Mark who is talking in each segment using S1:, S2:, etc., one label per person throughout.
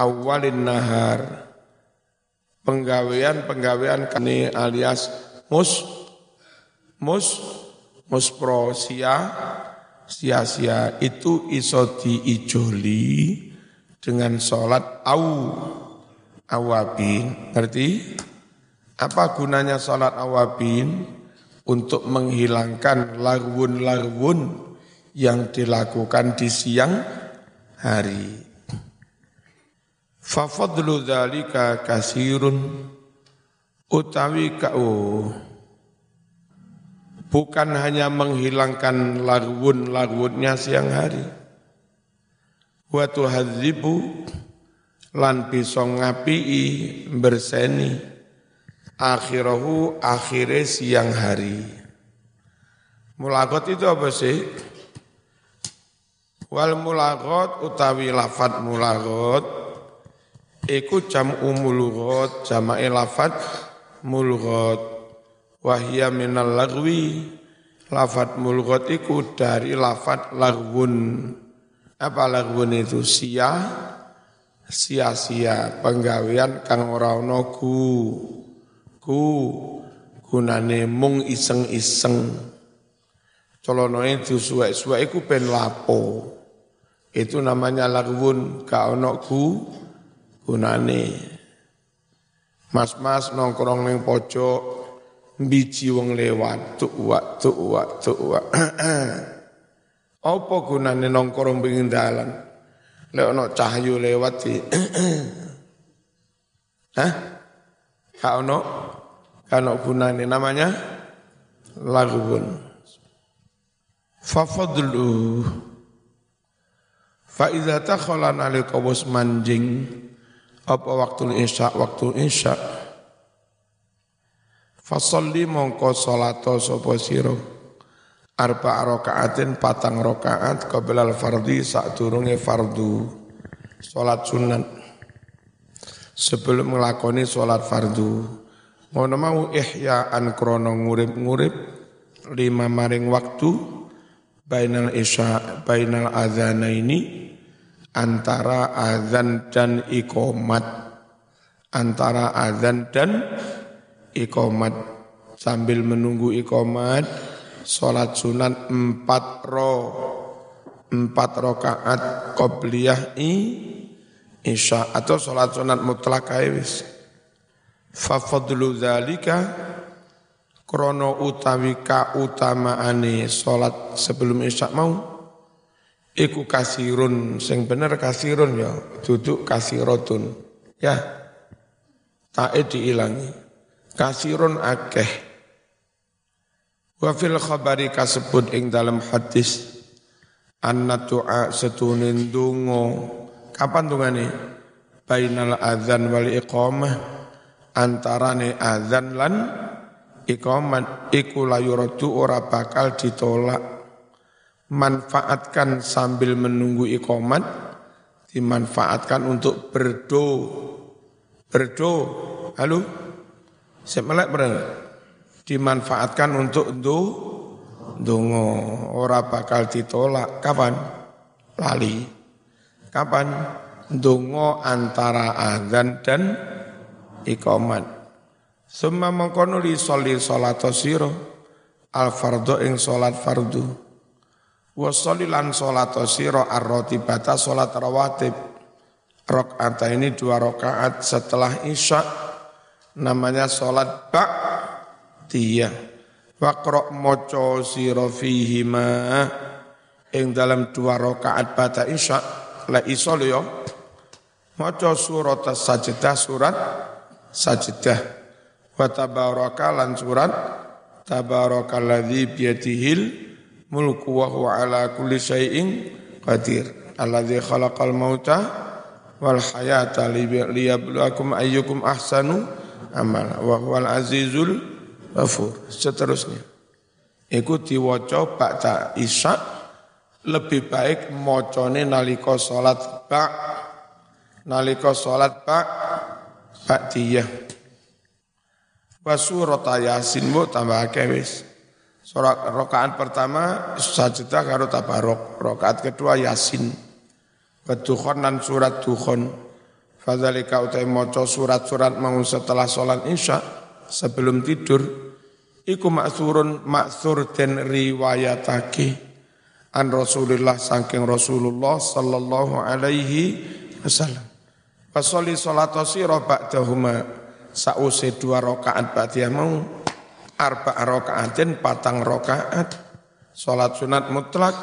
S1: awalin nahar penggawean-penggawean kani alias mus mus muspro sia sia-sia itu iso diijoli dengan sholat au awabin. Ngerti? Apa gunanya sholat awabin? Untuk menghilangkan larwun-larwun yang dilakukan di siang hari. Fafadlu dzalika kasirun utawi kau bukan hanya menghilangkan larwun-larwunnya siang hari. Wa tuhadzibu lan bisa ngapii berseni akhirahu akhire siang hari. Mulagot itu apa sih? Wal mulagot utawi lafat mulagot iku jam umulgot jama'i lafat mulgot wahya minal lagwi lafat mulgot iku dari lafat lagwun apa lagwun itu? Sia sia-sia penggawean kang ora ana ku ku gunane mung iseng-iseng. Colonone disuwek-suwek iku ben lapo. Itu namanya lagwun ka ana ku gunane. Mas-mas nongkrong ning pojok biji wong lewat tuk wa tuk wa tuk wa apa gunane nongkrong pengin dalan? Lek ana cahyu lewat di Hah? Ka ono? Gunane. Namanya lagun fafadlu. Fa iza takhala manjing apa waktu isya waktu isya? Fasolli mongko salato sapa sira arba rakaatin patang rakaat qabla al-fardhi sadurunge fardu. Salat sunat. Sebelum nglakoni salat fardu. Ngono mau ihya'an krana ngurip-ngurip lima maring waktu bainal isya bainal adzanaini antara azan dan iqamat. Antara azan dan ikomat sambil menunggu ikomat sholat sunat empat ro empat rokaat qobliyah i isya. Atau sholat sunat mutlak wis. Fafadlu dzalika krono utawi ka utamaane sholat sebelum isya mau iku kasirun sing bener kasirun ya duduk kasirotun ya tak diilangi. Kasirun akeh. Wa fil khabari kasebut ing dalam hadis anna tu'a setunin dungo kapan bainal adzan wal iqamah antarane adzan lan iqamat iku layuratu ora bakal ditolak manfaatkan sambil menunggu iqamat dimanfaatkan untuk berdo berdo halo Semelek berapa? Dimanfaatkan untuk do dungo ora bakal ditolak. Kapan? Lali. Kapan? Dungo antara azan dan ikomat. Summa mengkono li soli solato siro al fardo ing solat fardu. Wa lan solato siro ar bata solat rawatib. Rokaat ini dua rokaat setelah isya' namanya salat ba'diyah waqra maca sira fihi ma ing dalam dua rakaat bata isya. La iso yo maca surat sajdah surat sajdah. Wa tabaraka lan surat tabarakalladzi biyadihil mulku wa huwa ala kulli syai'in qadir. Alladzi khalaqal mauta wal hayata liyabluwakum ayyukum ahsanu amal wa huwal azizul ghafur. Seterusnya. Iku diwaca ba'da isya lebih baik macane nalika salat ba nalika salat ba ba'diyah. Wa surat yasin mu tambah wis Surat rakaat pertama sajadah karo tabarok, rakaat kedua yasin. Wa surat dukhon Fadzalika utai maca surat-surat mau setelah sholat isya sebelum tidur iku maksurun maksur den riwayatake an Rasulullah saking Rasulullah sallallahu alaihi wasallam. Fasoli salat sira ba'dahuma sause dua rakaat ba'diyah mau arba rakaatin patang rakaat salat sunat mutlak.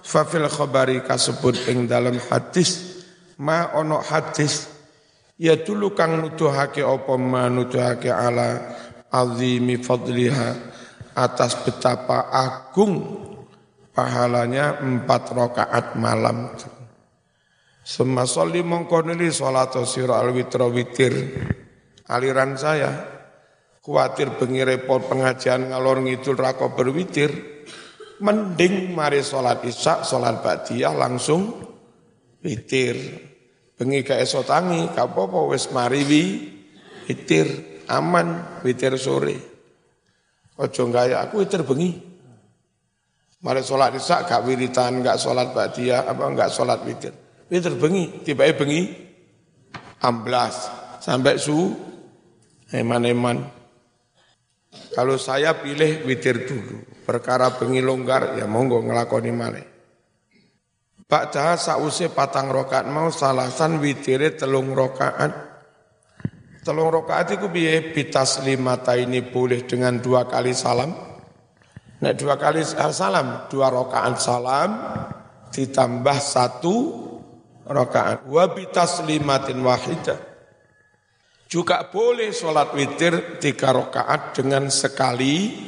S1: Fafil khabari kasebut ing dalam hadis. Ma ono hadis. Ya dulu kang nuduhake apa ma nuduhake ala azimi fadliha. Atas betapa agung pahalanya empat rakaat malam. Semua soli mongkonili sholat siro al witir. Aliran saya khawatir bengi repot pengajian ngalor ngidul rako berwitir mending mari sholat isya sholat ba'diyah langsung witir. Bengi ka esok tangi ka apa wis mari wi witir aman witir sore. Ojo gaya aku witir bengi. Mari salat isya gak wiritan gak salat ba'diyah apa gak salat witir. Witir bengi tiba bengi amblas sampai su eman-eman kalau saya pilih witir dulu perkara bengi longgar ya monggo ngelakoni malih Ba'daha sause patang rokaat mau salasan witire telung rokaat. Telung rokaat itu biye bitas lima ini boleh dengan dua kali salam. Nah dua kali salam, dua rokaat salam ditambah satu rokaat. Wabitas limatin wahidah. Juga boleh sholat witir tiga rokaat dengan sekali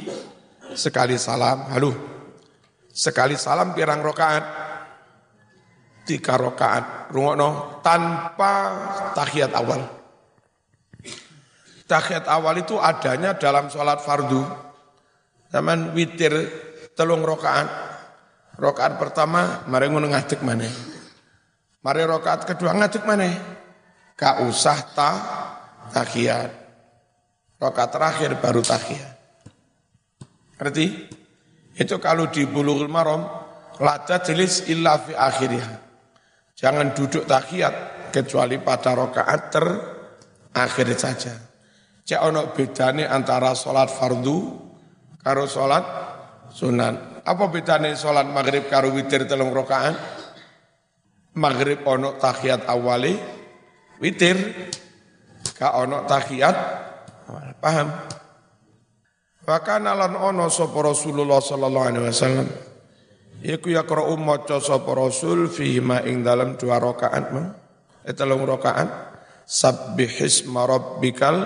S1: sekali salam. Halo, sekali salam pirang rokaat tiga rakaat rungokno tanpa tahiyat awal. Tahiyat awal itu adanya dalam sholat fardu. Zaman witir telung rakaat. Rakaat pertama mari ngono ngadeg mana. Mari rakaat kedua ngadeg mana. Gak usah ta tahiyat. Rakaat terakhir baru tahiyat. Ngerti? Itu kalau di bulughul maram lada jelis illa fi. Jangan duduk tahiyat kecuali pada rokaat terakhir saja. Cek ono bedane antara sholat fardu karo sholat sunan. Apa bedane sholat maghrib karo witir telung rokaat? Maghrib ono tahiyat awali, witir ka ono tahiyat paham? Bahkan alan ono sopo Rasulullah sallallahu alaihi wasallam Iku ya kro maca sapa Rasul fihi ma ing dalam dua rakaat ma. Etelung rakaat sabbihisma rabbikal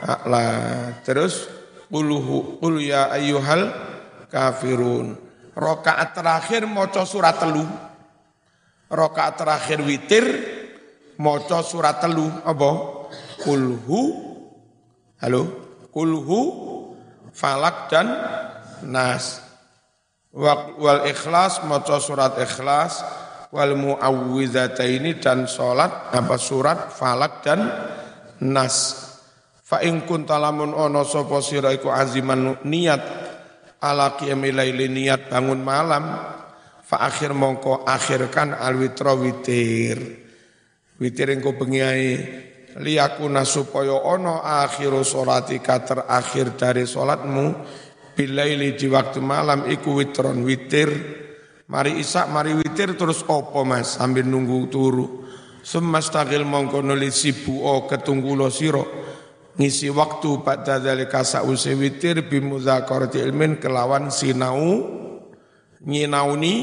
S1: a'la. Terus quluhu qul ya ayyuhal kafirun. Rakaat terakhir maca surat telu. Rakaat terakhir witir maca surat telu apa? Kulhu. Halo, kulhu falak dan nas. Wal ikhlas maca surat ikhlas. Wal muawwizataini dan salat apa surat falak dan nas. Fa in kuntalamun ono sapa sira iku aziman niat ala qiyamil niat bangun malam. Fa akhir mongko akhirkan al witra witir. Witir engko bengi liyakuna supaya ono akhiru salatika terakhir dari salatmu bilaili di waktu malam iku witron witir. Mari isak mari witir terus opo mas? Sambil nunggu turu. Semastagil mongko nuli sibu o ketunggulo siro ngisi waktu pada dalika sa'usi witir bimudzakarati ilmin kelawan sinau nyinauni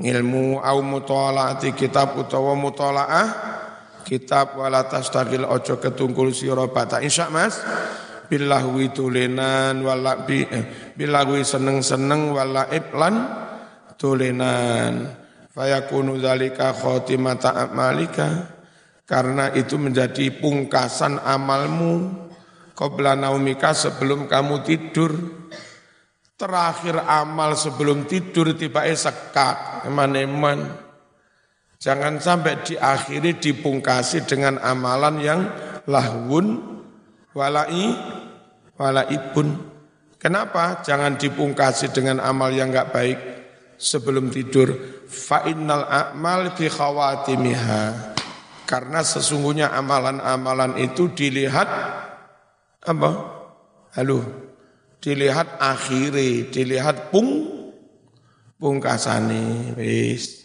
S1: ngilmu au mutolaati kitab utawa mutolaah kitab wala tastagil ojo ketunggul siro bata. Insya mas bilahwi tulenan wala bi eh, bilahwi seneng-seneng wala iblan tulenan fayakunu dzalika khotimata amalika karena itu menjadi pungkasan amalmu qabla naumika sebelum kamu tidur. Terakhir amal sebelum tidur tiba sekat eman-eman jangan sampai diakhiri dipungkasi dengan amalan yang lahun walai walaipun. Kenapa? Jangan dipungkasi dengan amal yang enggak baik sebelum tidur. Fa innal a'mal fi khawatimiha. Karena sesungguhnya amalan-amalan itu dilihat apa? Halo. Dilihat akhiri, dilihat pung pungkasane wis.